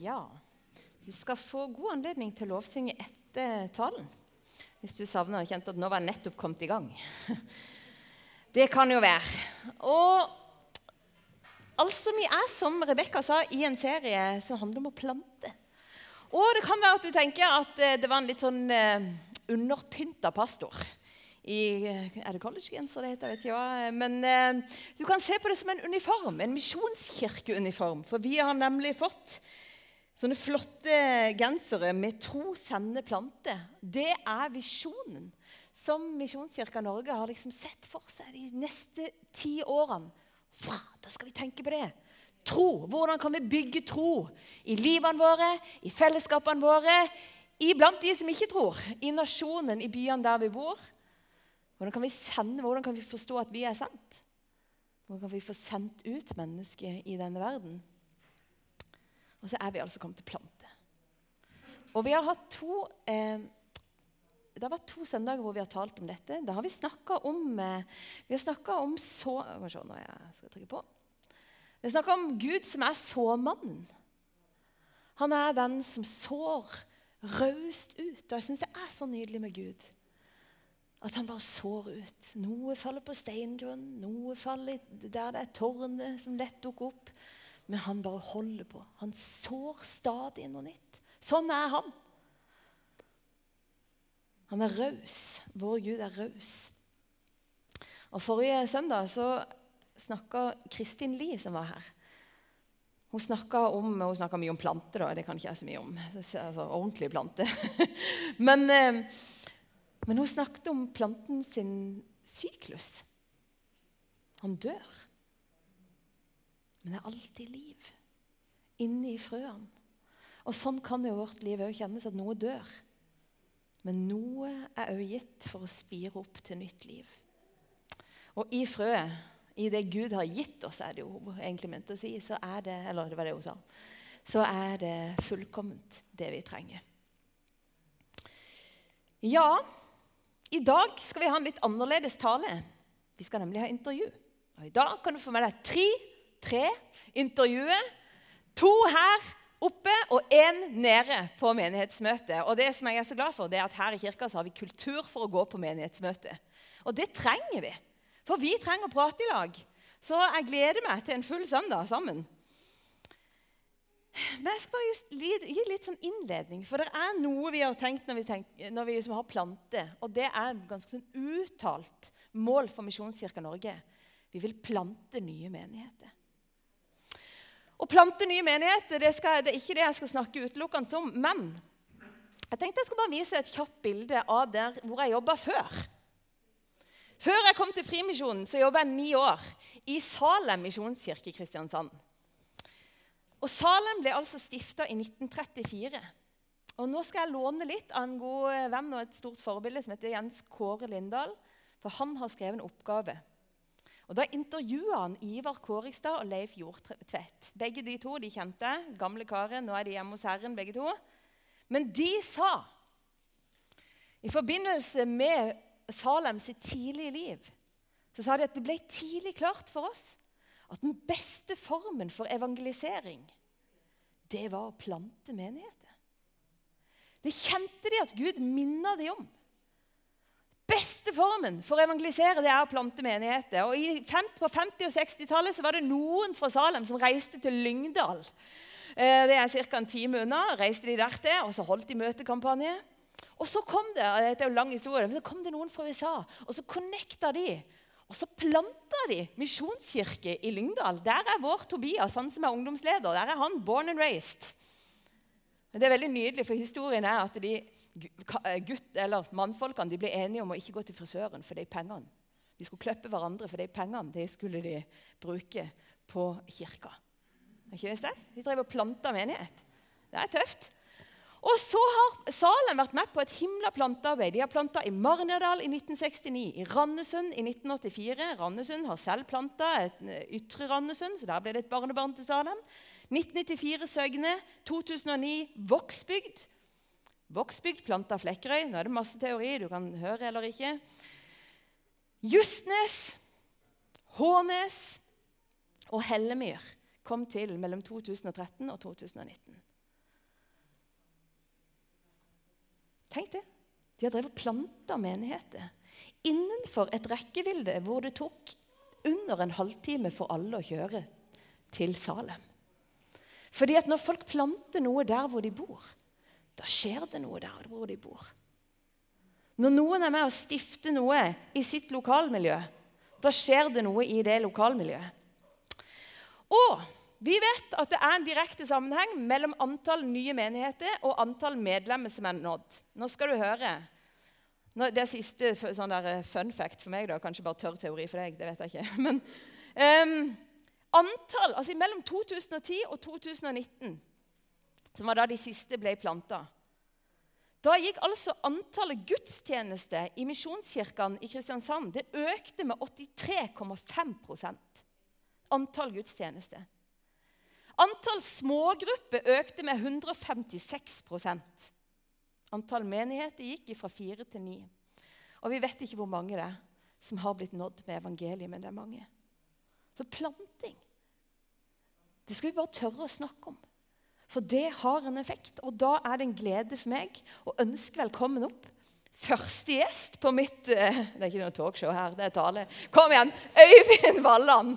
Ja, du skal få god anledning til å lovsynge etter talen. Hvis du savner og kjente at nå var jeg nettopp kommet i gang. Det kan jo være. Og altså, vi er, som Rebekka sa, i en serie som handler om å plante. Og det kan være at du tenker at eh, det var en litt sånn uh, underpynta pastor. I, er det collegegenser det heter? Jeg vet ikke hva. Men eh, du kan se på det som en uniform, en misjonskirkeuniform. For vi har nemlig fått Sånne flotte gensere med 'Tro, sende, plante'. Det er visjonen som Misjonskirka Norge har liksom sett for seg de neste ti årene. Da skal vi tenke på det. Tro. Hvordan kan vi bygge tro i livene våre, i fellesskapene våre, iblant de som ikke tror, i nasjonen, i byene der vi bor? Hvordan kan vi sende, hvordan kan vi forstå at vi er sendt? Hvordan kan vi få sendt ut mennesket i denne verden? Og så er vi altså kommet til plante. Og vi har hatt to eh, Det har vært to søndager hvor vi har talt om dette. Da har vi snakka om eh, Vi har om så Må se når jeg skal trykke på. Vi har snakka om Gud som er såmannen. Han er den som sår raust ut. Og jeg syns det er så nydelig med Gud. At han bare sår ut. Noe faller på steingrunn, noe faller der det er tårnet som lett dukker opp. Men han bare holder på. Han sår stadig noe nytt. Sånn er han. Han er raus. Vår Gud er raus. Og Forrige søndag så snakka Kristin Lie, som var her. Hun snakka mye om planter. da, Det kan ikke jeg så mye om. Altså, ordentlige planter. men, eh, men hun snakket om planten sin syklus. Han dør. Men det er alltid liv inni frøene. Og sånn kan jo vårt liv òg kjennes, at noe dør. Men noe er òg gitt for å spire opp til nytt liv. Og i frøet, i det Gud har gitt oss, er det jo egentlig ment å si, så er det eller det var det hun sa, så er det fullkomment, det vi trenger. Ja, i dag skal vi ha en litt annerledes tale. Vi skal nemlig ha intervju. Og I dag kan du få med deg tre tre intervjuer. To her oppe og én nede på menighetsmøtet. Og det som jeg er så glad for, det er at her i kirka så har vi kultur for å gå på menighetsmøte. Og det trenger vi. For vi trenger å prate i lag. Så jeg gleder meg til en full søndag sammen. Men jeg skal bare gi litt sånn innledning, for det er noe vi har tenkt når vi, tenker, når vi har plante. Og det er et ganske sånn uttalt mål for Misjonskirka Norge. Vi vil plante nye menigheter. Å plante nye menigheter det, skal, det, er ikke det jeg skal snakke utelukkende om. Men jeg tenkte jeg skal bare vise et kjapt bilde av der hvor jeg jobba før. Før jeg kom til Frimisjonen, så jobba jeg ni år i Salem misjonskirke i Kristiansand. Og Salem ble altså stifta i 1934. Og Nå skal jeg låne litt av en god venn og et stort forbilde som heter Jens Kåre Lindahl. For han har skrevet en oppgave og Da intervjua han Ivar Kårigstad og Leif Jordtvedt. Begge de to de kjente. Gamle karer. Nå er de hjemme hos Herren, begge to. Men de sa, i forbindelse med Salem sitt tidlige liv, så sa de at det ble tidlig klart for oss at den beste formen for evangelisering, det var å plante menigheter. Det kjente de at Gud minna de om beste formen for å evangelisere det er å plante menigheter. Og På 50- og 60-tallet var det noen fra Salem som reiste til Lyngdal. Eh, det er ca. en time unna. reiste de der til, og så holdt de møtekampanje. Og så kom det dette er jo lang historie, men så kom det noen fra USA, og så connecta de. Og så planta de misjonskirke i Lyngdal. Der er vår Tobias, han som er ungdomsleder. Der er han born and raised. Det er veldig nydelig, for historien er at de gutt, eller mannfolkene de ble enige om å ikke gå til frisøren for de pengene. De skulle klippe hverandre for de pengene de skulle de bruke på kirka. Er ikke det sterkt? De drev og planta menighet. Det er tøft. Og så har Salem vært med på et himla plantearbeid. De har planta i Marnardal i 1969, i Randesund i 1984. Randesund har selv planta et eh, ytre Randesund, så der ble det et barnebarn til Salem. 1994 Søgne, 2009 Vågsbygd. Voksbygd, planta Flekkerøy. Nå er det masse teori. Du kan høre eller ikke. Justnes, Hånes og Hellemyr kom til mellom 2013 og 2019. Tenk det. De har drevet og planta menigheter innenfor et rekkevilde hvor det tok under en halvtime for alle å kjøre til Salem. Fordi at når folk planter noe der hvor de bor, da skjer det noe der hvor de bor. Når noen er med å stifte noe i sitt lokalmiljø, da skjer det noe i det lokalmiljøet. Og vi vet at det er en direkte sammenheng mellom antall nye menigheter og antall medlemmer som er nådd. Nå skal du høre. Det er siste sånn eh, fun fact for meg. da, Kanskje bare tørr teori for deg. det vet jeg ikke. Men um, antall, altså Mellom 2010 og 2019, som var da de siste ble planta da gikk altså antallet gudstjenester i misjonskirkene i Kristiansand det økte med 83,5% Antall gudstjenester. Antall smågrupper økte med 156% Antall menigheter gikk fra fire til ni. Og vi vet ikke hvor mange det er som har blitt nådd med evangeliet, men det er mange. Så planting det skal vi bare tørre å snakke om. For det har en effekt. Og da er det en glede for meg å ønske velkommen opp første gjest på mitt uh, Det er ikke noe talkshow her, det er tale. Kom igjen! Øyvind Walland.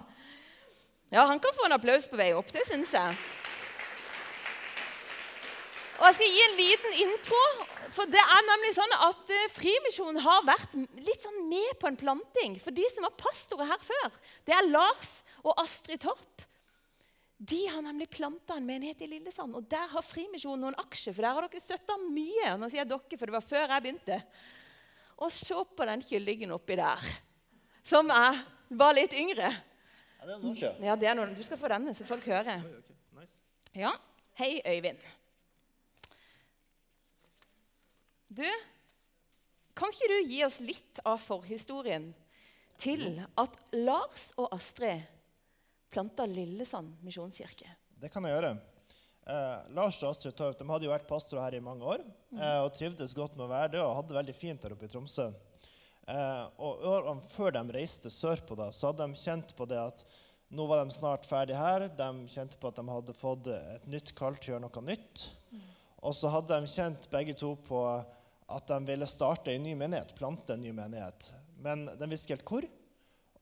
Ja, han kan få en applaus på vei opp, det syns jeg. Og Jeg skal gi en liten intro. for det er nemlig sånn at uh, Frimisjonen har vært litt sånn med på en planting. For de som var pastorer her før, det er Lars og Astrid Torp. De har nemlig planta en menighet i Lillesand. Og der har Frimisjonen noen aksjer, for der har dere støtta mye. Nå sier jeg dere, for det var før jeg begynte. Og se på den kyllingen oppi der, som jeg var litt yngre. Ja, det er noen siden. Ja, det er noen. Du skal få denne, så folk hører. Oi, ok, nice. Ja. Hei, Øyvind. Du, kan ikke du gi oss litt av forhistorien til at Lars og Astrid planta Lillesand misjonskirke? Det kan jeg gjøre. Eh, Lars og Astrid Torp de hadde jo vært pastorer her i mange år eh, og trivdes godt med å være det og hadde det veldig fint der oppe i Tromsø. Eh, og årene før de reiste sørpå, da, så hadde de kjent på det at nå var de snart ferdig her. De kjente på at de hadde fått et nytt kall til å gjøre noe nytt. Og så hadde de kjent begge to på at de ville starte en ny menighet, plante en ny menighet. Men de visste ikke helt hvor.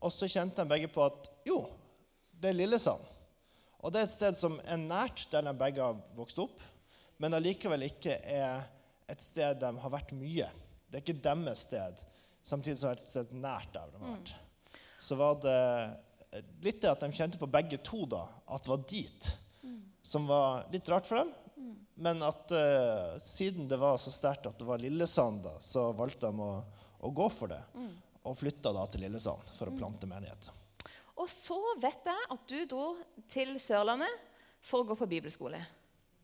Og så kjente de begge på at jo, det er Lillesand. Og det er et sted som er nært der de begge har vokst opp, men allikevel ikke er et sted de har vært mye. Det er ikke deres sted, samtidig som det er et sted nært der de har vært. Så var det litt det at de kjente på begge to da, at det var dit, som var litt rart for dem. Men at uh, siden det var så sterkt at det var Lillesand, da, så valgte de å, å gå for det. Og flytta da til Lillesand for å plante menighet. Og så vet jeg at du dro til Sørlandet for å gå på bibelskole.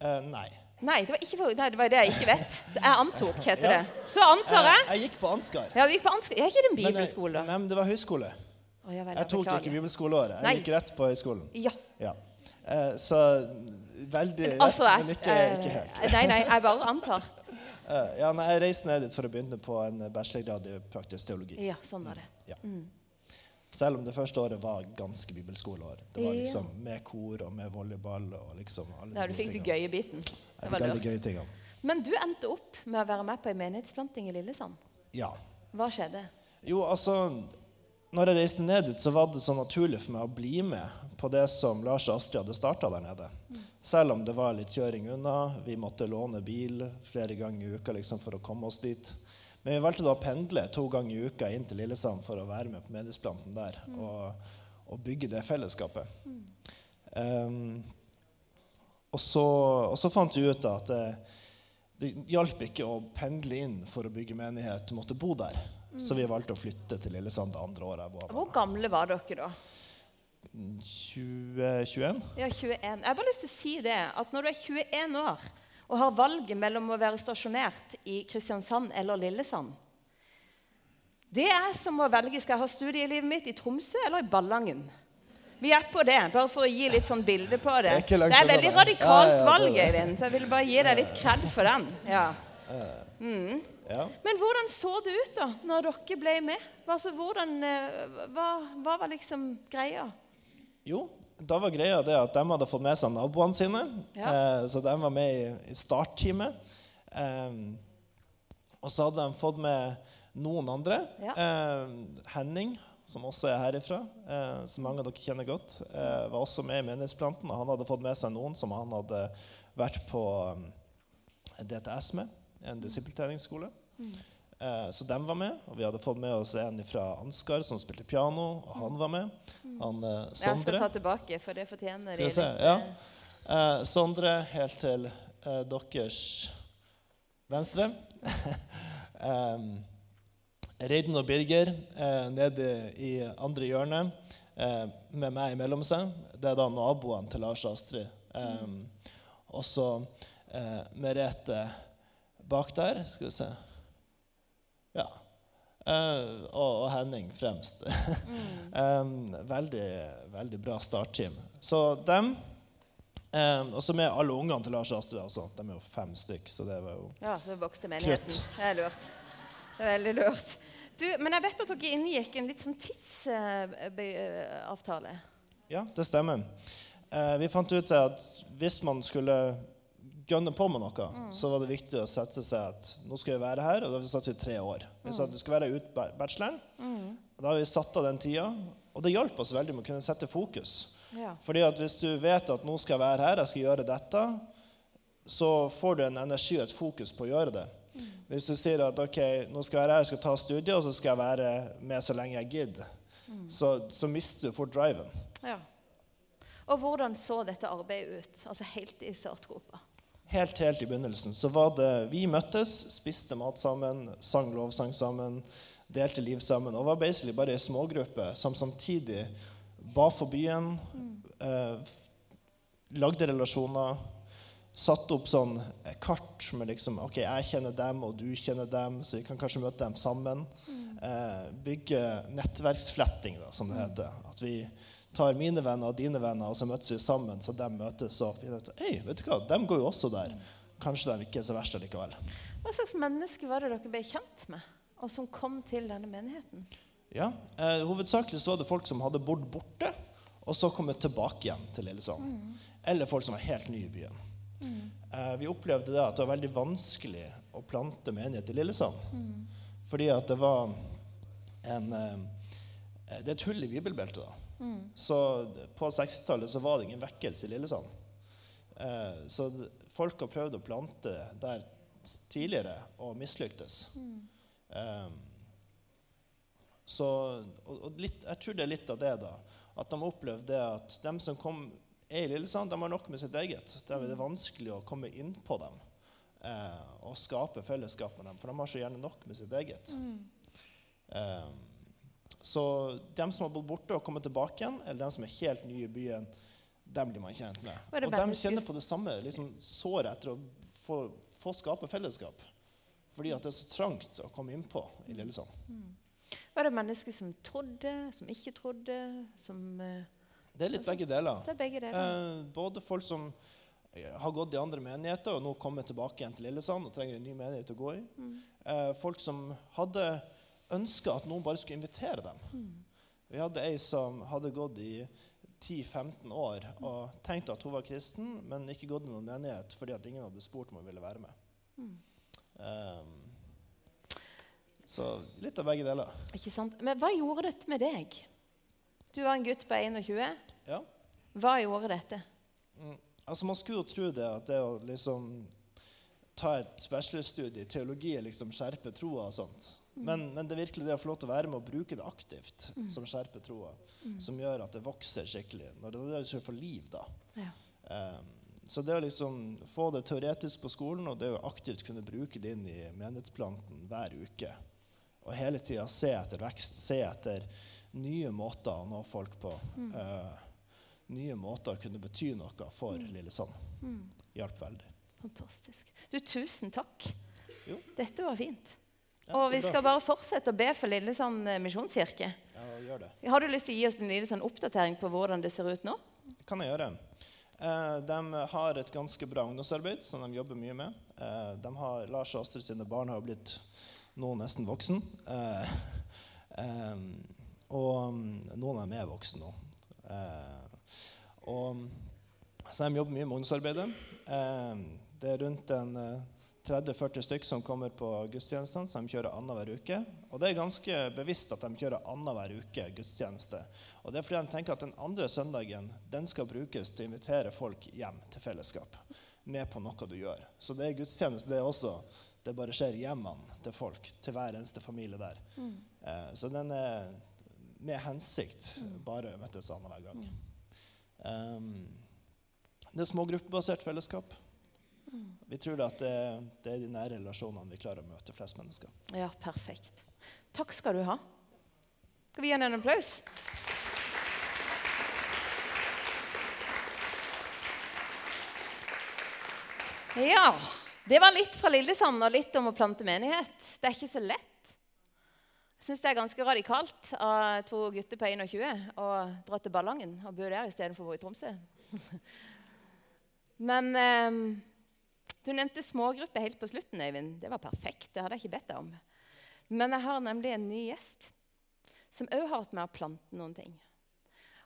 Uh, nei. Nei, det for, nei, det var det jeg ikke vet. Jeg antok, heter Ja. det. Så antar Eh, jeg jeg gikk på Ansgar. Ja, du gikk på Ansgar. Er ikke det en eh, bibelskole, da? Nei, men det var høyskole. Oh, ja vel, Jeg tok beklager. ikke bibelskoleåret. Nei. Jeg gikk rett på høyskolen. Ja. Ja. Eh, så veldig rett, Altså, jeg, men ikke, ikke helt. eh, Nei, nei, jeg bare antar. Eh, ja, nei, jeg reiste ned dit for å begynne på en bachelorgrad i praktisk teologi. Ja, sånn var det. Ja. Selv om det første året var ganske bibelskoleår. Det var liksom med kor og med volleyball og liksom alle Ja, de du fikk tingene. gøye biten. Jeg Det fikk var alle de gøye tingene. Men du endte opp med å være med på en menighetsplanting i Lillesand. Ja. Hva skjedde? Jo, altså Når jeg reiste ned dit, så var det så naturlig for meg å bli med på det som Lars og Astrid hadde starta der nede. Selv om det var litt kjøring unna. Vi måtte låne bil flere ganger i uka liksom, for å komme oss dit. Men vi valgte da å pendle to ganger i uka inn til Lillesand for å være med på Medisplanten der og, og bygge det fellesskapet. Um, og, så, og så fant vi ut at det, det hjalp ikke å pendle inn for å bygge menighet. Du måtte bo der. Så vi valgte å flytte til Lillesand det andre året Hvor gamle var dere da? 2021? Ja, 21. Jeg har bare lyst til å si det, at når du er 21 år og har valget mellom å være stasjonert i Kristiansand eller Lillesand Det er som å velge skal jeg ha studielivet mitt i Tromsø eller i Ballangen. Vi er på det, bare for å gi litt sånn bilde på det. Det er Det er veldig radikalt Ja, ja, valg. Øyvind, så jeg ville bare gi deg litt kred for den. Ja. Ja. Men hvordan så det ut da, når dere ble med? Altså, hvordan, eh, hva, hva var liksom greia? Jo, da var greia det at de hadde fått med seg naboene sine. Ja. Eh, så de var med i, i startteamet. Eh, Og så hadde de fått med noen andre. Ja. Eh, Henning, som også er herifra, eh, som mange av dere kjenner godt, eh, var også med i Menighetsplanten. Og han hadde fått med seg noen som han hadde vært på DTS med, en disippeltreningsskole. Eh, så dem var med. Og vi hadde fått med oss en fra Ansgar som spilte piano, og han var med. Han eh, Jeg skal ta tilbake, for det fortjener de ja. eh, Eh, Sondre helt til eh, deres venstre. eh, Reidun og Birger eh, nede i andre hjørne eh, med meg imellom seg. Det er da naboene til Lars og Astrid. Um, og så eh, Merete bak der. Skal vi se. Eh, og, og Henning fremst. um, veldig, veldig bra startteam. Så dem Um, og så med alle ungene til Lars Astrid. Altså. De er jo fem stykk, så det var jo Ja, så vokste menigheten. Krutt. Det er lurt. Det er veldig lurt. Du, men jeg vet at dere inngikk en litt sånn tidsavtale. Ja, det stemmer. Uh, vi fant ut at hvis man skulle gønne på med noe, så var det viktig å sette seg at nå skal vi være her, og da satt vi tre år. Vi sa at vi skal være ut ba- bacheloren. Og Da har vi satt av den tida, og det hjalp oss veldig med å kunne sette fokus. Ja. Fordi at hvis du vet at nå skal jeg være her, jeg skal gjøre dette, så får du en energi og et fokus på å gjøre det. Hvis du sier at ok, nå skal jeg være her, jeg skal ta studiet, og så skal jeg være med så lenge jeg gidder, så, så mister du fort driven. ja. Og hvordan så dette arbeidet ut? Altså helt i startgropa. Helt, helt i begynnelsen så var det Vi møttes, spiste mat sammen, sang lovsang sammen, delte liv sammen. Og var basically bare ei smågruppe som samtidig ba for byen, eh, lagde relasjoner, satte opp sånn kart med liksom OK, jeg kjenner dem, og du kjenner dem, så vi kan kanskje møte dem sammen. Eh, bygge nettverksfletting, da, som det heter. At vi tar mine venner og dine venner, og så møtes vi sammen, så de møtes og finner ut Hei, vet du hva, de går jo også der. Kanskje de ikke er så verst allikevel. Hva slags menneske var det dere ble kjent med, og som kom til denne menigheten? Ja, eh, Hovedsakelig så var det folk som hadde bodd borte, og så kommet tilbake igjen til Lillesand. Eller folk som var helt nye i byen. Eh, vi opplevde det at det var veldig vanskelig å plante menighet i Lillesand. Fordi at det var en eh, Det er et hull i bibelbeltet. da. Så på 60-tallet så var det ingen vekkelse i Lillesand. Eh, så folk har prøvd å plante der tidligere og mislyktes. Eh, så, og, og litt, jeg tror det er litt av det, da. At de opplevde det at de som kom, er i Lillesand, de har nok med sitt eget. Det er det vanskelig å komme inn på dem eh, og skape fellesskap med dem, for de har så gjerne nok med sitt eget. Eh, så dem som har bodd borte og kommet tilbake igjen, eller dem som er helt nye i byen, dem blir man kjent med. Og de kjenner på det samme liksom, såret etter å få, få skape fellesskap. Fordi at det er så trangt å komme innpå i Lillesand. Var det mennesker som trodde, som ikke trodde, som eh, Det er litt begge deler. Det er begge deler. Eh, både folk som eh, har gått i andre menigheter og nå kommer tilbake igjen til Lillesand og trenger en ny menighet å gå i. Eh, folk som hadde ønska at noen bare skulle invitere dem. Vi hadde ei som hadde gått i 10-15 år og tenkte at hun var kristen, men ikke gått i noen menighet fordi at ingen hadde spurt om hun ville være med. Um, så litt av begge deler. Ikke sant? Men hva gjorde dette med deg? Du var en gutt på 21. Ja. Hva gjorde dette? Altså Man skulle jo tro det at det å liksom ta et bachelorstudie i teologi liksom skjerper troa og sånt. Men, men det er virkelig det å få lov til å være med og bruke det aktivt som skjerper troa, som gjør at det vokser skikkelig. Når det er det for liv, da. Ja. Um, så det å liksom få det teoretisk på skolen, og det å aktivt kunne bruke det inn i menighetsplanten hver uke, og hele tida se etter vekst, se etter nye måter å nå folk på. eh, nye måter å kunne bety noe for Lillesand. Hjalp veldig. Fantastisk. Du, tusen takk. Jo. Dette var fint. Og vi skal bare fortsette å be for Lillesand eh, misjonskirke. Ja, gjør det. Har du lyst til å gi oss en liten sånn oppdatering på hvordan det ser ut nå? kan jeg gjøre. Eh, de har et ganske bra ungdomsarbeid som de jobber mye med. Eh, de har, Lars og Astrid sine barn har blitt nå nesten voksen. Eh, og mm, noen av dem er voksne nå. Og, så de jobber mye med ungdomsarbeidet. Eh, det er rundt en 30-40 stykker som kommer på gudstjenestene, som de kjører annenhver uke. Og det er ganske bevisst at de kjører annenhver uke gudstjeneste. Og det er fordi de tenker at den andre søndagen den skal brukes til å invitere folk hjem til fellesskap. Med på noe du gjør. Så det er gudstjeneste, det også. Det bare skjer hjemmene til folk, til hver eneste familie der. Mm. Eh, så den er med hensikt bare møtes annenhver gang. Um, det er smågruppebasert fellesskap. Vi tror at det, det, er de nære relasjonene vi klarer å møte flest mennesker. Ja, perfekt. Takk skal du ha. Skal vi gi henne en applaus? Ja. Det var litt fra Lillesand og litt om å plante menighet. Det er ikke så lett. Jeg syns det er ganske radikalt av to gutter på 21 å dra til Ballangen og bo der istedenfor å bo i Tromsø. Men eh, du nevnte smågrupper helt på slutten, Øyvind. Det var perfekt. Det hadde jeg ikke bedt deg om. Men jeg har nemlig en ny gjest som òg har vært med å plante noen ting.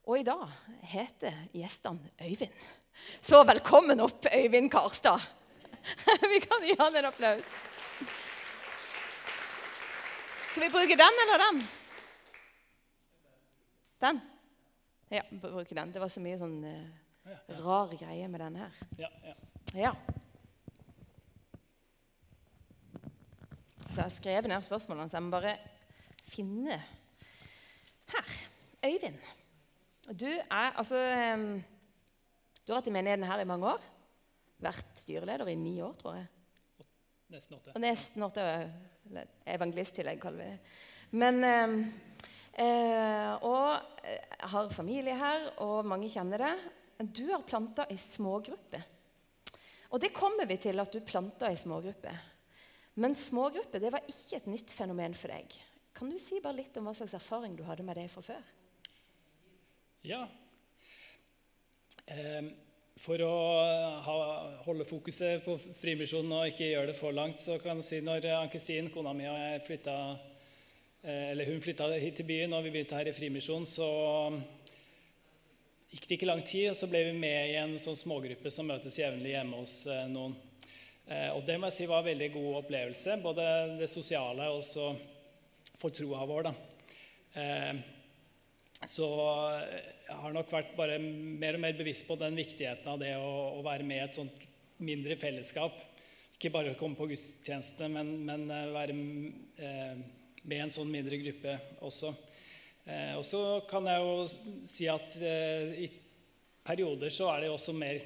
Og i dag heter gjestene Øyvind. Så velkommen opp, Øyvind Karstad. Vi kan gi han en applaus. Skal vi bruke den eller den? Den? Ja, bruke den. Det var så mye sånn uh, rar greie med den her. Ja, ja. ja. Så jeg har skrevet ned spørsmålene, så jeg må bare finne Her. Øyvind. Du er altså Du har vært i menigheten her i mange år. Vært styreleder i ni år, tror jeg. Nesten åtte. Og nesten åtte evangelisttillegg, kaller vi det. Men eh, Og eh, har familie her, og mange kjenner det. Du har planta ei smågruppe. Og det kommer vi til at du planta ei smågruppe. Men smågruppe det var ikke et nytt fenomen for deg. Kan du si bare litt om hva slags erfaring du hadde med det fra før? Ja. Um for å holde fokuset på Frimisjonen og ikke gjøre det for langt, så kan jeg si når Ann-Kristin, kona mi, og jeg flytta eh, eller hun flytta hit til byen, og vi begynte her i Frimisjonen, så gikk det ikke lang tid, og så ble vi med i en sånn smågruppe som møtes jevnlig hjemme hos eh, noen. Eh, og det må jeg si var en veldig god opplevelse, både det sosiale og også for troa vår. da. Så jeg har nok vært bare mer og mer bevisst på den viktigheten av det å, å være med i et sånt mindre fellesskap. Ikke bare komme på gudstjeneste, men, men eh, være eh, med i en sånn mindre gruppe også. Eh, og så kan jeg jo si at i perioder så er det også mer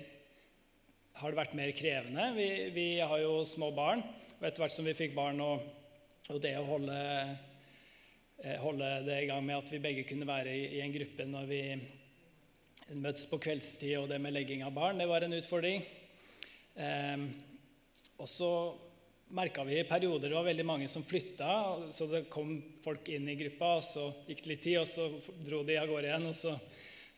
har det vært mer krevende. Vi, vi har jo små barn. Og etter hvert som vi fikk barn, og, og det å holde Eh, holde det i gang med at vi begge kunne være i, i en gruppe når vi møttes på kveldstid, og det med legging av barn, det var en utfordring. Eh, og så merka vi i perioder det var veldig mange som flytta, så det kom folk inn i gruppa, og så gikk det litt tid, og så dro de av gårde igjen. og så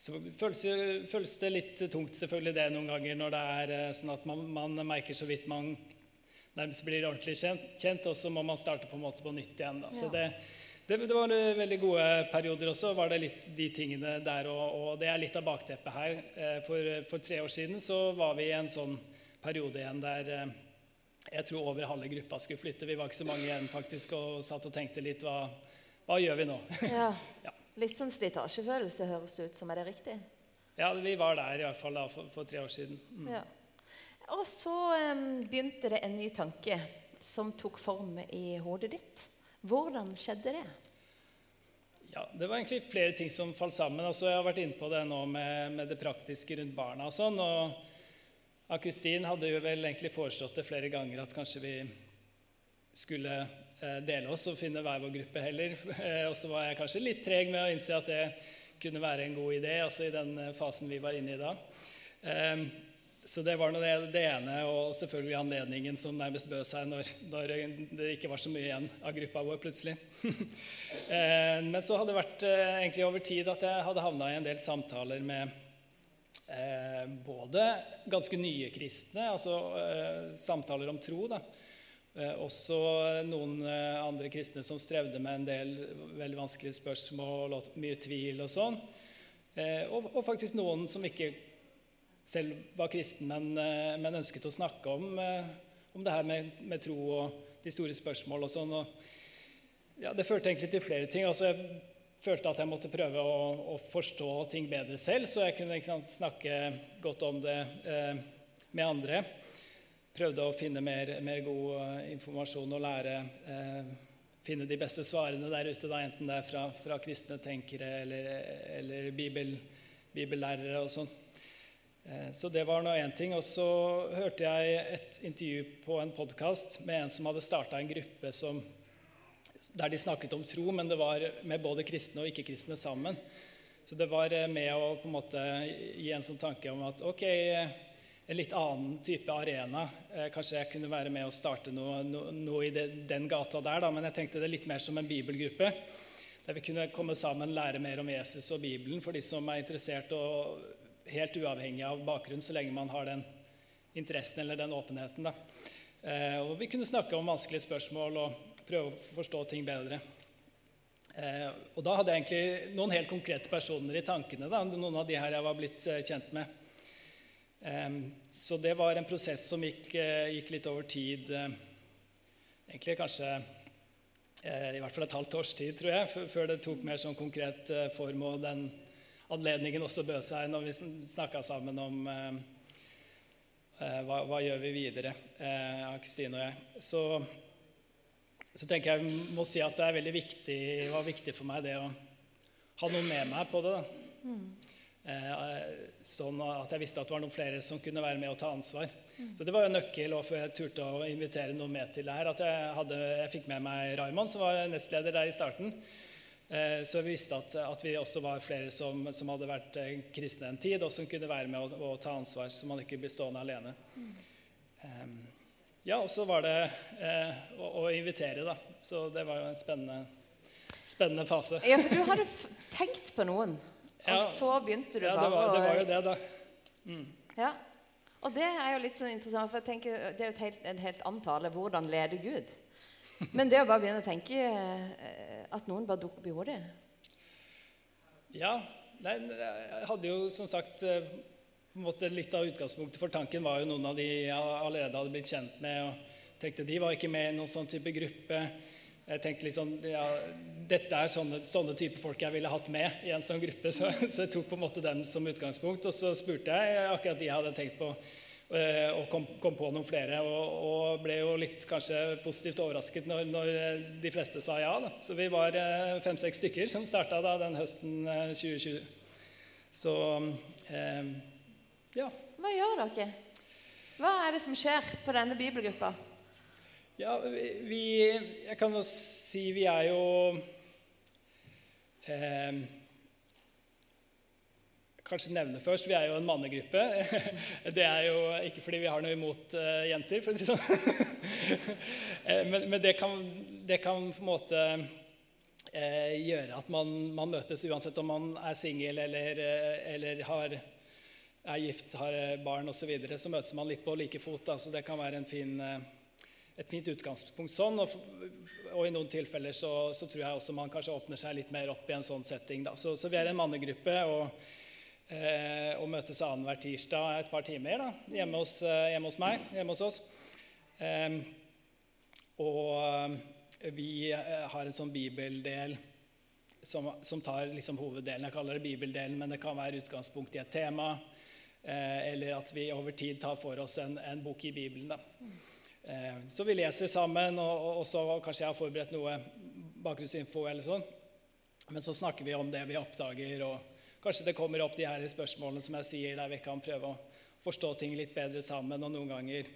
så føles, føles, det litt tungt selvfølgelig det noen ganger når det er eh, sånn at man, man merker så vidt man nærmest blir ordentlig kjent, kjent, og så må man starte på en måte på nytt igjen. Da. Så det, det, det, var veldig gode perioder også. var det litt de tingene der, og, og det er litt av bakteppet her. Eh, for, for, tre år siden så var vi i en sånn periode igjen der eh, jeg tror over halve gruppa skulle flytte. Vi var ikke så mange igjen faktisk, og satt og tenkte litt hva, hva gjør vi nå? Ja. ja. Litt sånn slitasjefølelse høres det ut som. Er det riktig? Ja, vi var der i hvert fall da, for, for tre år siden. Mm. Ja. Og så um, begynte det en ny tanke som tok form i hodet ditt. Hvordan skjedde det? Ja, Det var egentlig flere ting som falt sammen. Altså, jeg har vært inne på det nå med, med det praktiske rundt barna. og sånn, og Kristin hadde jo vel egentlig foreslått det flere ganger at kanskje vi skulle dele oss og finne hver vår gruppe heller. Eh, og så var jeg kanskje litt treg med å innse at det kunne være en god idé, også i den eh, fasen vi var inne i da. Eh, så det var det, det, ene, og selvfølgelig anledningen som nærmest bød seg når, når, det ikke var så mye igjen av gruppa vår plutselig. Eh, men så hadde det vært eh, egentlig over tid at jeg hadde havna i en del samtaler med eh, både ganske nye kristne, altså eh, samtaler om tro, da. Eh, også noen eh, andre kristne som strevde med en del veldig vanskelige spørsmål og mye tvil og sånn. Og, og faktisk noen som ikke selv var kristen, men, eh, men, ønsket å snakke om, eh, om det her med, med tro og de store spørsmål og sånn. Og, ja, det førte egentlig til flere ting. Altså, jeg følte at jeg måtte prøve å, å forstå ting bedre selv, så jeg kunne sant, snakke godt om det eh, med andre. Prøvde å finne mer, mer god uh, informasjon og lære eh, finne de beste svarene der ute, da, enten det er fra, fra kristne tenkere eller, eller bibel, bibellærere og sånn. Eh, så det var nå én ting. Og så hørte jeg et intervju på en podkast med en som hadde starta en gruppe som der de snakket om tro, men det var med både kristne og ikke-kristne sammen. Så det var eh, med å på en måte gi en sånn tanke om at ok, en litt annen type arena. Eh, kanskje jeg kunne være med å starte noe, noe, noe i det, den gata der, da, men jeg tenkte det litt mer som en bibelgruppe. Der vi kunne komme sammen lære mer om Jesus og Bibelen for de som er interessert, og helt uavhengig av bakgrunn, så lenge man har den interessen eller den åpenheten. Da. Eh, og vi kunne snakke om vanskelige spørsmål og prøve å forstå ting bedre. Eh, og da hadde jeg egentlig noen helt konkrete personer i tankene. Da, noen av de her jeg var blitt kjent med. Så det var en prosess som gikk, eh, gikk litt over tid. Eh, egentlig kanskje eh, i hvert fall et halvt års tid, tror jeg, før det tok mer sånn konkret form. Og den anledningen også bød seg når vi snakka sammen om hva, hva gjør vi videre, Kristine og jeg. Så så tenker jeg må si at det er veldig viktig, var viktig for meg det å ha noen med meg på det. Mm. Eh, sånn at jeg visste at det var noen flere som kunne være med og ta ansvar. Så det var jo nøkkel før jeg turte å invitere noen med til det her. At jeg, hadde, jeg fikk med meg Raymond, som var nestleder der i starten. Eh, så jeg visste at, at, vi også var flere som, som hadde vært eh, kristne en tid, og som kunne være med og, og ta ansvar, så man ikke blir stående alene. Mm. Ja, og så var det å, å, invitere, da. Så det var jo en spennende, spennende fase. Ja, for du hadde tenkt på noen, og så begynte du ja, bare det var, det var jo det, da. Mm. Ja, og det er jo litt sånn interessant, for jeg tenker, det er jo helt, en helt annen tale. Hvordan leder Gud? Men det å bare begynne å tenke eh, at noen bare dukker opp i hodet Ja. Nei, jeg hadde jo som sagt på en måte, litt av utgangspunktet for tanken var jo noen av de jeg allerede hadde blitt kjent med. og tenkte De var ikke med i noen sånn type gruppe. Jeg tenkte litt sånn, ja, Dette er sånne, sånne type folk jeg ville hatt med i en sånn gruppe. Så, så, jeg tok på en måte dem som utgangspunkt. Og så spurte jeg akkurat de jeg hadde tenkt på, eh, og kom, kom på noen flere. Og, og, ble jo litt kanskje positivt overrasket når, når de fleste sa ja. Da. Så vi var eh, fem-seks stykker som starta den høsten 2020. Eh, så eh, ja. Hva gjør dere? Hva er det som skjer på denne bibelgruppa? Ja, vi, Jeg kan jo si vi er jo eh, Kanskje nevne først vi er jo en mannegruppe. Det er jo ikke fordi vi har noe imot uh, jenter, for å si det sånn. Eh, men, men det, kan, det, kan, på en måte eh, gjøre at man, man, møtes uansett om man er singel eller, eller har er gift, har barn osv., så, videre, så møtes man litt på like fot. Da, så det kan være en fin, et fint utgangspunkt sånn. Og, og i noen tilfeller så, så, tror jeg også man kanskje åpner seg litt mer opp i en sånn setting. Da. Så, så vi er en mannegruppe og, eh, og møtes annenhver tirsdag et par timer da, hjemme, hos, eh, hjemme hos meg, hjemme hos oss. Eh, og vi eh, har en sånn bibeldel som, som tar liksom hoveddelen. Jeg kaller det bibeldelen, men det kan være utgangspunkt i et tema. Eh, eller at vi over tid tar for oss en, en bok i Bibelen. Da. Eh, så vi leser sammen, og, så kanskje jeg har forberedt noe bakgrunnsinfo. eller sånn. Men så snakker vi om det vi oppdager, og kanskje det kommer opp de her spørsmålene som jeg sier, der vi kan prøve å forstå ting litt bedre sammen. Og noen ganger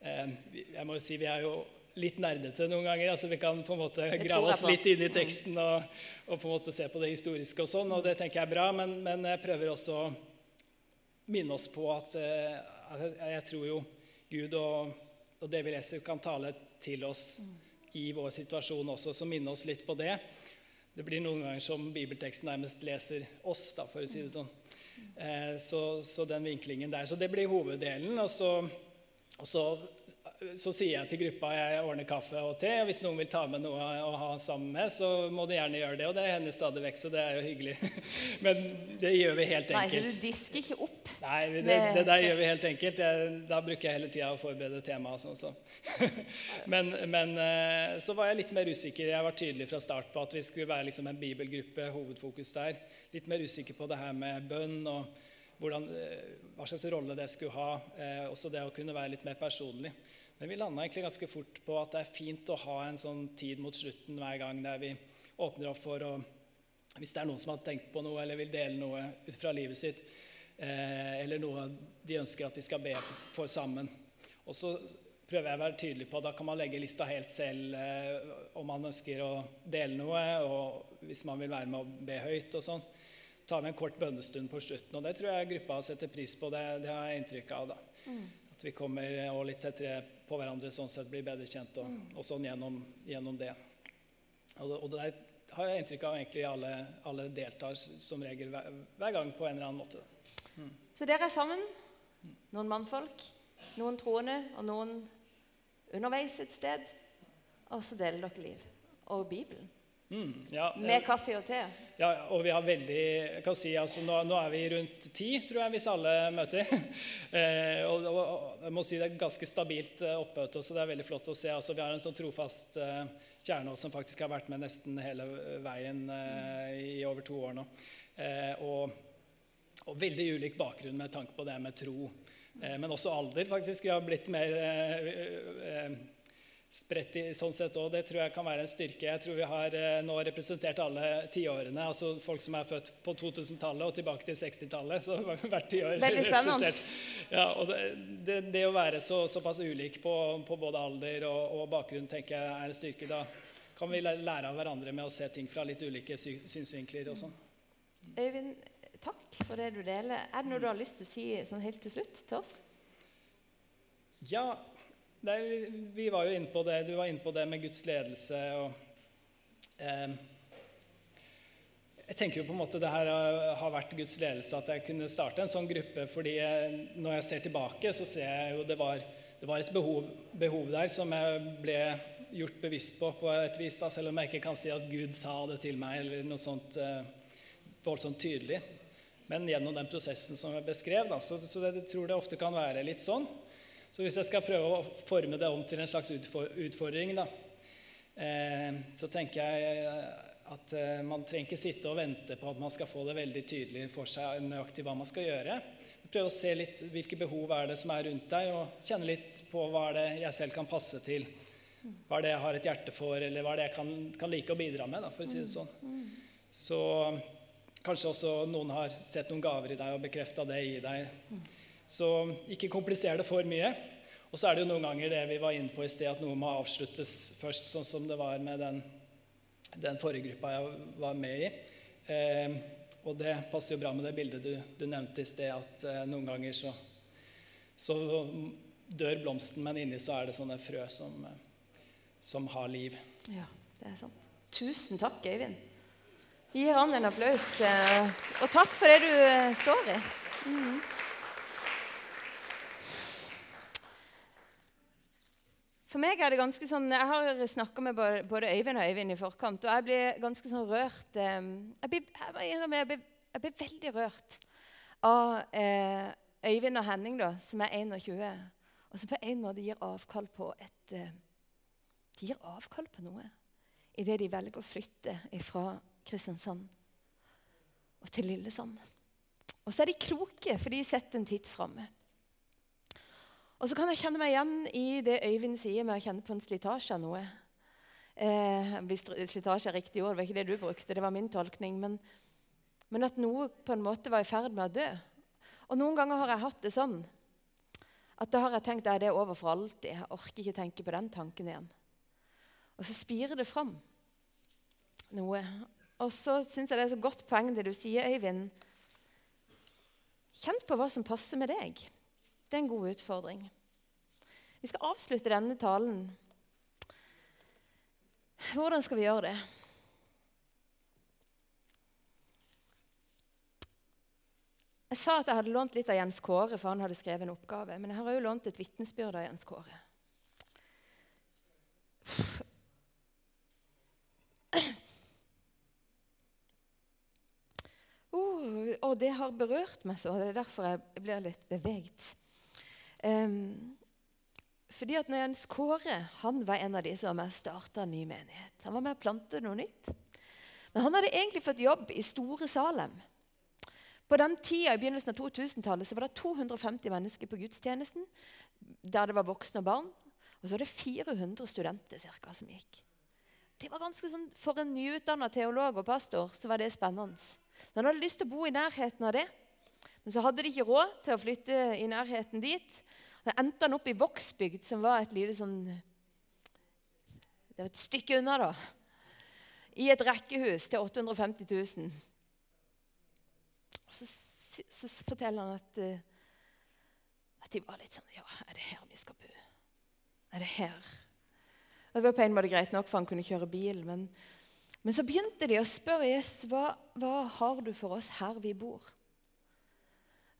eh, Jeg må jo si vi er jo litt nerdete noen ganger. altså Vi kan på en måte grave oss litt inn i teksten og, og, på en måte se på det historiske og sånn, og det tenker jeg er bra. Men, men jeg prøver også å minne oss på at, eh, at jeg tror jo Gud og, og, det vi leser, kan tale til oss i vår situasjon også, så minne oss litt på det. Det blir noen ganger som bibelteksten nærmest leser oss, da, for å si det sånn. Eh, så, så, den vinklingen der. Så det blir hoveddelen. Og så, og så så sier jeg til gruppa jeg ordner kaffe og te. og Hvis noen vil ta med noe å ha sammen med, så må de gjerne gjøre det. Og det hender stadig vekk, så det er jo hyggelig. Men det gjør vi helt enkelt. Nei, så du disker ikke opp. Nei, det, det der gjør vi helt enkelt. Jeg, da bruker jeg hele tida å forberede temaet. Sånn, så. men, men eh, så var jeg litt mer usikker. Jeg var tydelig fra start på at vi skulle være liksom en bibelgruppe, hovedfokus der. Litt mer usikker på det her med bønn og hvordan, eh, hva slags rolle det skulle ha. Eh, også det å kunne være litt mer personlig. Men vi landa egentlig ganske fort på at det er fint å ha en sånn tid mot slutten hver gang der vi åpner opp for å Hvis det er noen som har tenkt på noe eller vil dele noe ut fra livet sitt, eh, eller noe de ønsker at vi skal be for sammen. Og så prøver jeg å være tydelig på at Da kan man legge lista helt selv eh, om man ønsker å dele noe, og hvis man vil være med å be høyt og sånn. Ta med en kort bønnestund på slutten. Og det tror jeg gruppa setter pris på. Det, det har jeg inntrykk av. da. At vi kommer og litt tettere på hverandre, sånn sett blir bedre kjent. Og, og sånn gjennom, gjennom det. Og, og der har jeg inntrykk av egentlig alle, alle deltar som regel hver, hver gang på en eller annen måte. Så dere er sammen. Noen mannfolk, noen troende og noen underveis et sted. Og så deler dere liv. Og Bibelen. Mm, ja, Med kaffe og te. Ja, og vi har veldig jeg kan si, altså, nå, nå er vi rundt ti, tror jeg, hvis alle møter. eh, og, og, jeg må si Det er ganske stabilt oppe oppmøte, så det er veldig flott å se. Altså, vi har en sånn trofast eh, kjerne som faktisk har vært med nesten hele veien eh, i over to år nå. Eh, og, og veldig ulik bakgrunn med tanke på det med tro. Eh, men også alder, faktisk. Vi har blitt mer eh, eh, spredt i sånn sett òg. Det tror jeg kan være en styrke. Jeg tror vi har eh, nå representert alle tiårene. Altså folk som er født på 2000-tallet og tilbake til 60-tallet. Så hvert tiår representert. Ja, og det, det, det å være så, såpass ulik på, på både alder og, og bakgrunn tenker jeg er en styrke. Da kan vi lære av hverandre med å se ting fra litt ulike sy synsvinkler og sånn. Øyvind, takk for det du deler. Er det noe du har lyst til å si sånn helt til slutt til oss? Ja, nei, vi, vi var jo inne på det. Du var inne på det med Guds ledelse. og eh, Jeg tenker jo på en måte det her har- har vært Guds ledelse at jeg kunne starte en sånn gruppe. fordi jeg, når jeg ser tilbake, så ser jeg jo det var, det var et behov, behov der som jeg ble gjort bevisst på på et vis. Da, selv om jeg ikke kan si at Gud sa det til meg eller noe sånt eh, voldsomt tydelig. Men gjennom den prosessen som jeg beskrev. Da, så, så jeg tror det ofte kan være litt sånn. Så hvis jeg skal prøve å forme det om til en slags utfordring, da, eh, så tenker jeg at eh, man trenger ikke sitte og vente på at man skal få det veldig tydelig for seg nøyaktig hva man skal gjøre. Prøve å se litt hvilke behov er det som er rundt deg, og kjenne litt på hva er det jeg selv kan passe til. Hva er det jeg har et hjerte for, eller hva er det jeg kan, kan like å bidra med, da, for å si det sånn. Så kanskje også noen har sett noen gaver i deg og bekrefta det i deg. Så ikke kompliser det for mye. Og så er det jo noen ganger det vi var inne på i sted, at noe må avsluttes først, sånn som det var med den, den forrige gruppa jeg var med i. Eh, og det passer jo bra med det bildet du, du nevnte i sted, at eh, noen ganger så, så dør blomsten, men inni så er det sånne frø som, eh, som har liv. Ja, det er sant. Tusen takk, Øyvind. Vi gir han en applaus. eh, Og takk for det du eh, står i. Mhm. For meg er det ganske sånn Jeg har snakka med både Øyvind og Øyvind i forkant, og jeg blir ganske sånn rørt eh, jeg blir veldig rørt av eh, Øyvind og Henning, da, som er 21, og som på en måte gir avkall på et eh, De gir avkall på noe idet de velger å flytte fra Kristiansand og til Lillesand. Og så er de kloke, for de setter en tidsramme. Og så kan jeg kjenne meg igjen i det Øyvind sier med å kjenne på en slitasje av noe. Eh, hvis slitasje er riktig ord, det var ikke det du brukte, det var min tolkning. Men, men at noe på en måte var i ferd med å dø. Og noen ganger har jeg hatt det sånn at da har jeg tenkt at det er over for alltid. Jeg orker ikke tenke på den tanken igjen. Og så spirer det fram noe. Og så syns jeg det er så godt poeng det du sier, Øyvind. Kjenn på hva som passer med deg. Det er en god utfordring. Vi skal avslutte denne talen. Hvordan skal vi gjøre det? Jeg sa at jeg hadde lånt litt av Jens Kåre, for han hadde skrevet en oppgave. Men jeg har òg lånt et vitnesbyrd av Jens Kåre. Uh, og det har berørt meg så. Det er derfor jeg blir litt beveget. Um, fordi at når Jens Kåre han var en av de som var med og starta ny menighet. Han var med og plante noe nytt. Men han hadde egentlig fått jobb i Store Salem. På den tida, i begynnelsen av 2000-tallet så var det 250 mennesker på gudstjenesten. Der det var voksne og barn. Og så var det 400 studenter cirka, som gikk. Det var ganske sånn, For en nyutdanna teolog og pastor så var det spennende. Så han hadde lyst til å bo i nærheten av det. Men så hadde de ikke råd til å flytte i nærheten dit. Da endte han opp i Vågsbygd, som var et lite sånn Det var et stykke unna, da. I et rekkehus til 850 000. Og så, så forteller han at, uh, at de var litt sånn Ja, er det her vi skal bo? Er det her? Det var på en måte greit nok, for han kunne kjøre bil. Men, men så begynte de å spørre Jesus hva, hva har du for oss her vi bor.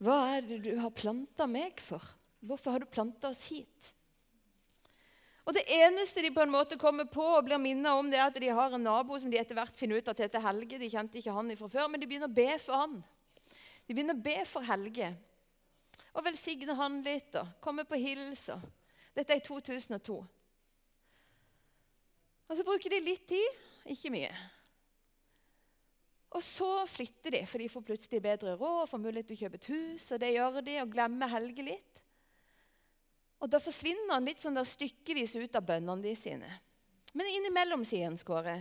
Hva er det du har planta meg for? Hvorfor har du planta oss hit? Og Det eneste de på en måte kommer på og blir minnet om, det er at de har en nabo som de etter hvert finner ut at heter Helge. De kjente ikke han fra før, men de begynner å be for han. De begynner å be for Helge og velsigne han litt og komme på hilser. Dette er i 2002. Og Så bruker de litt tid, ikke mye. Og så flytter de, for de får plutselig bedre råd får mulighet til å kjøpe et hus. og det gjør de, og glemmer Helge litt. Og Da forsvinner han litt sånn der stykkevis ut av bønnene de sine. Men innimellom, sier han Skåre,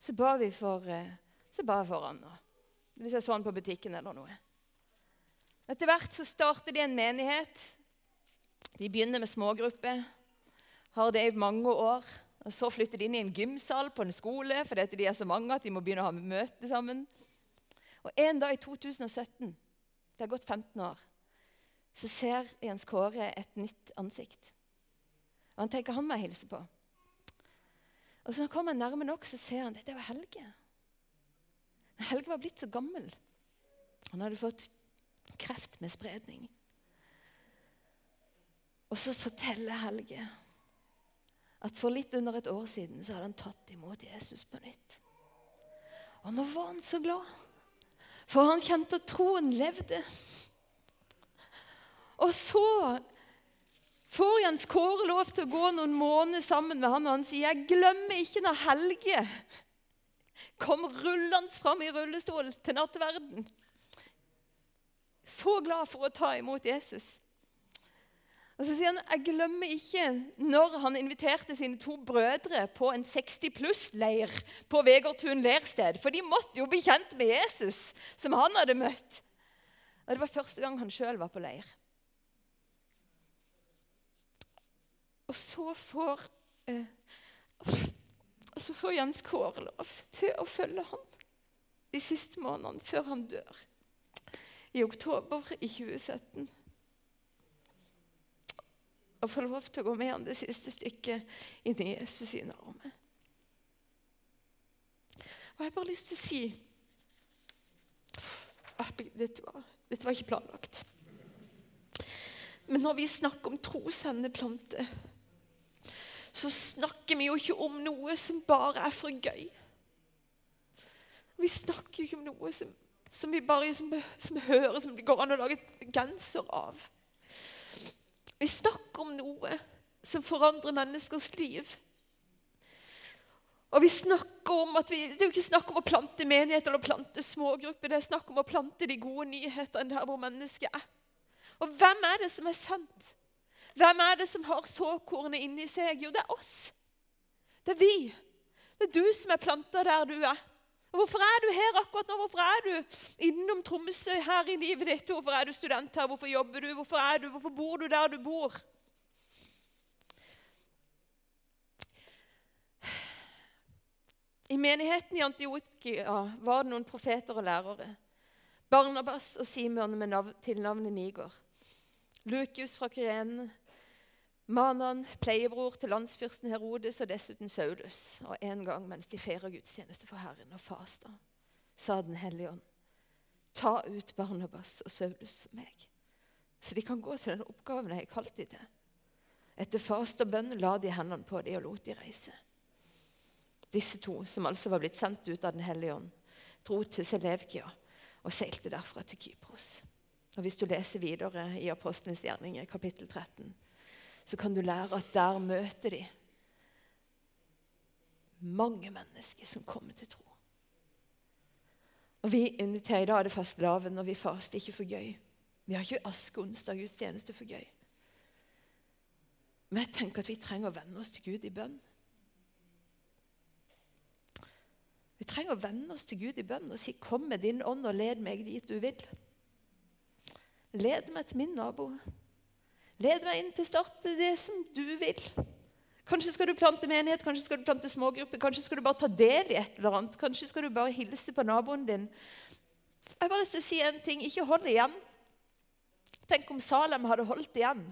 så ba vi for, eh, så ba for han. Hvis jeg så han på butikken eller noe. Etter hvert så starter de en menighet. De begynner med smågrupper. Har det i mange år. Og Så flytter de inn i en gymsal på en skole fordi de er så mange at de må begynne å ha møte sammen. Og En dag i 2017, det har gått 15 år, så ser Jens Kåre et nytt ansikt. Og Han tenker han må hilse på. Og så når han kommer nærme nok, så ser han dette var Helge. Helge var blitt så gammel. Han hadde fått kreft med spredning. Og så forteller Helge at for litt under et år siden så hadde han tatt imot Jesus på nytt. Og nå var han så glad, for han kjente at troen levde. Og så får Jens Kåre lov til å gå noen måneder sammen med han, og han sier jeg glemmer ikke når Helge kom rullende fram i rullestol til nattverden. Så glad for å ta imot Jesus. Og så sier han jeg glemmer ikke når han inviterte sine to brødre på en 60 pluss-leir på Vegårtun leirsted. For de måtte jo bli kjent med Jesus, som han hadde møtt. Og Det var første gang han sjøl var på leir. Og så får, eh, så får Jens Kåre lov til å følge han de siste månedene før han dør i oktober i 2017. Og få lov til å gå med han det siste stykket inn i Jesus sine armer. Og jeg har bare lyst til å si dette var, dette var ikke planlagt. Men når vi snakker om trosendeplante så snakker vi jo ikke om noe som bare er for gøy. Vi snakker jo ikke om noe som, som vi bare som, som hører som det går an å lage genser av. Vi snakker om noe som forandrer menneskers liv. Og vi snakker om at vi, Det er jo ikke snakk om å plante menigheter eller plante smågrupper. Det er snakk om å plante de gode nyhetene der hvor mennesket er. Og hvem er det som er sendt? Hvem er det som har såkornet inni seg? Jo, det er oss. Det er vi. Det er du som er planta der du er. Og Hvorfor er du her akkurat nå? Hvorfor er du innom Tromsø her i livet ditt? Hvorfor er du student her? Hvorfor jobber du? Hvorfor, du? Hvorfor bor du der du bor? I menigheten i Antiokia var det noen profeter og lærere. Barnabas og Simon med navn, tilnavnet Niger. Lukius fra Kyrene, Manan, pleiebror til landsfyrsten Herodes og dessuten Saulus. Og en gang mens de feirer gudstjeneste for Herren og fasta, sa Den hellige ånd, ta ut Barnabas og Saulus for meg, så de kan gå til den oppgaven jeg har kalt dem til. Etter fast og bønn la de hendene på dem og lot de reise. Disse to, som altså var blitt sendt ut av Den hellige ånd, dro til Selevkia og seilte derfra til Kypros. Og Hvis du leser videre i Apostlenes gjerninger, kapittel 13, så kan du lære at der møter de mange mennesker som kommer til tro. Og Vi inviterer i dag det fastelavn, og vi faster ikke for gøy. Vi har ikke askeonsdag gudstjeneste for gøy. Men jeg tenker at vi trenger å venne oss til Gud i bønn. Vi trenger å venne oss til Gud i bønn og si 'Kom med din ånd og led meg dit du vil'. Led meg til min nabo. Led meg inn til å starte det som du vil. Kanskje skal du plante menighet, kanskje skal du plante smågrupper, kanskje skal du bare ta del i et eller annet. Kanskje skal du bare hilse på naboen din. Jeg har bare lyst til å si en ting. Ikke hold igjen. Tenk om Salem hadde holdt igjen.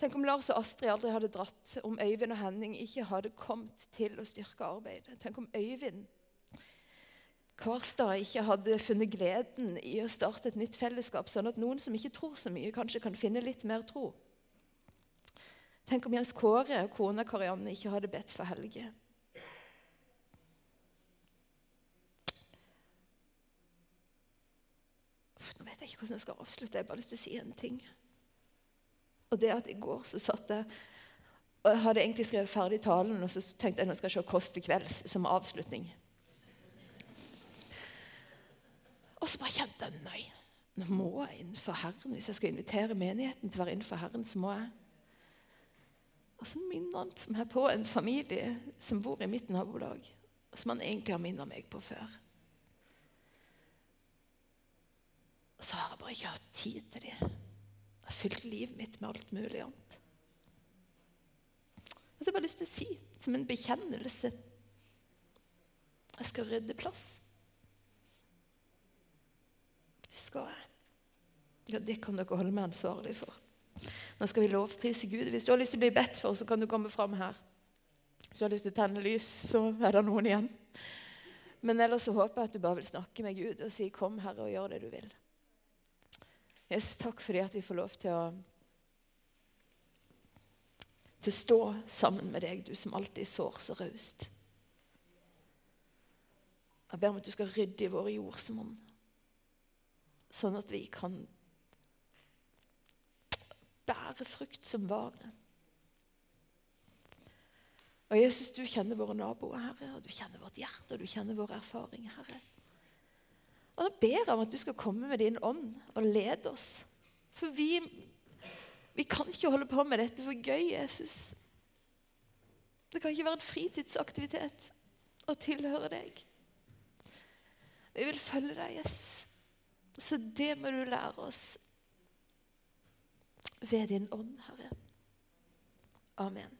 Tenk om Lars og Astrid aldri hadde dratt, om Øyvind og Henning ikke hadde kommet til å styrke arbeidet. Tenk om Øyvind Kvarstad ikke hadde funnet gleden i å starte et nytt fellesskap, sånn at noen som ikke tror så mye, kanskje kan finne litt mer tro. Tenk om Jens Kåre og kona Karianne ikke hadde bedt for Helge. Nå vet jeg ikke hvordan jeg skal avslutte. Jeg har bare lyst til å si en ting. Og det at I går så satt jeg og jeg hadde egentlig skrevet ferdig talen, og så tenkte jeg nå skal jeg se Kåss til kvelds som avslutning. Og så bare kjente jeg nei, nå må jeg innenfor Herren. Hvis jeg skal invitere menigheten til å være innenfor Herren, så må jeg. Og så minner han meg på en familie som bor i mitt nabolag, som han egentlig har minnet meg på før. Og så har jeg bare ikke hatt tid til dem har fylt livet mitt med alt mulig annet. Og så har jeg bare lyst til å si, som en bekjennelse Jeg skal rydde plass. Det skal. Ja, Det kan dere holde meg ansvarlig for. Nå skal vi lovprise Gud. Hvis du har lyst til å bli bedt for, så kan du komme fram her. Hvis du har lyst til å tenne lys, så er det noen igjen. Men ellers så håper jeg at du bare vil snakke med Gud og si 'Kom, Herre, og gjør det du vil'. Jesus, takk fordi at vi får lov til å, til å stå sammen med deg, du som alltid sår så raust. Jeg ber om at du skal rydde i våre jordsmonn, sånn at vi kan bære frukt som vare. Og Jesus, du kjenner våre naboer, Herre, og du kjenner vårt hjerte og du kjenner vår erfaring, Herre. Og Da ber jeg om at du skal komme med din ånd og lede oss. For vi, vi kan ikke holde på med dette for gøy, Jesus. Det kan ikke være en fritidsaktivitet å tilhøre deg. Vi vil følge deg, Jesus. Så det må du lære oss ved din ånd, Herre. Amen.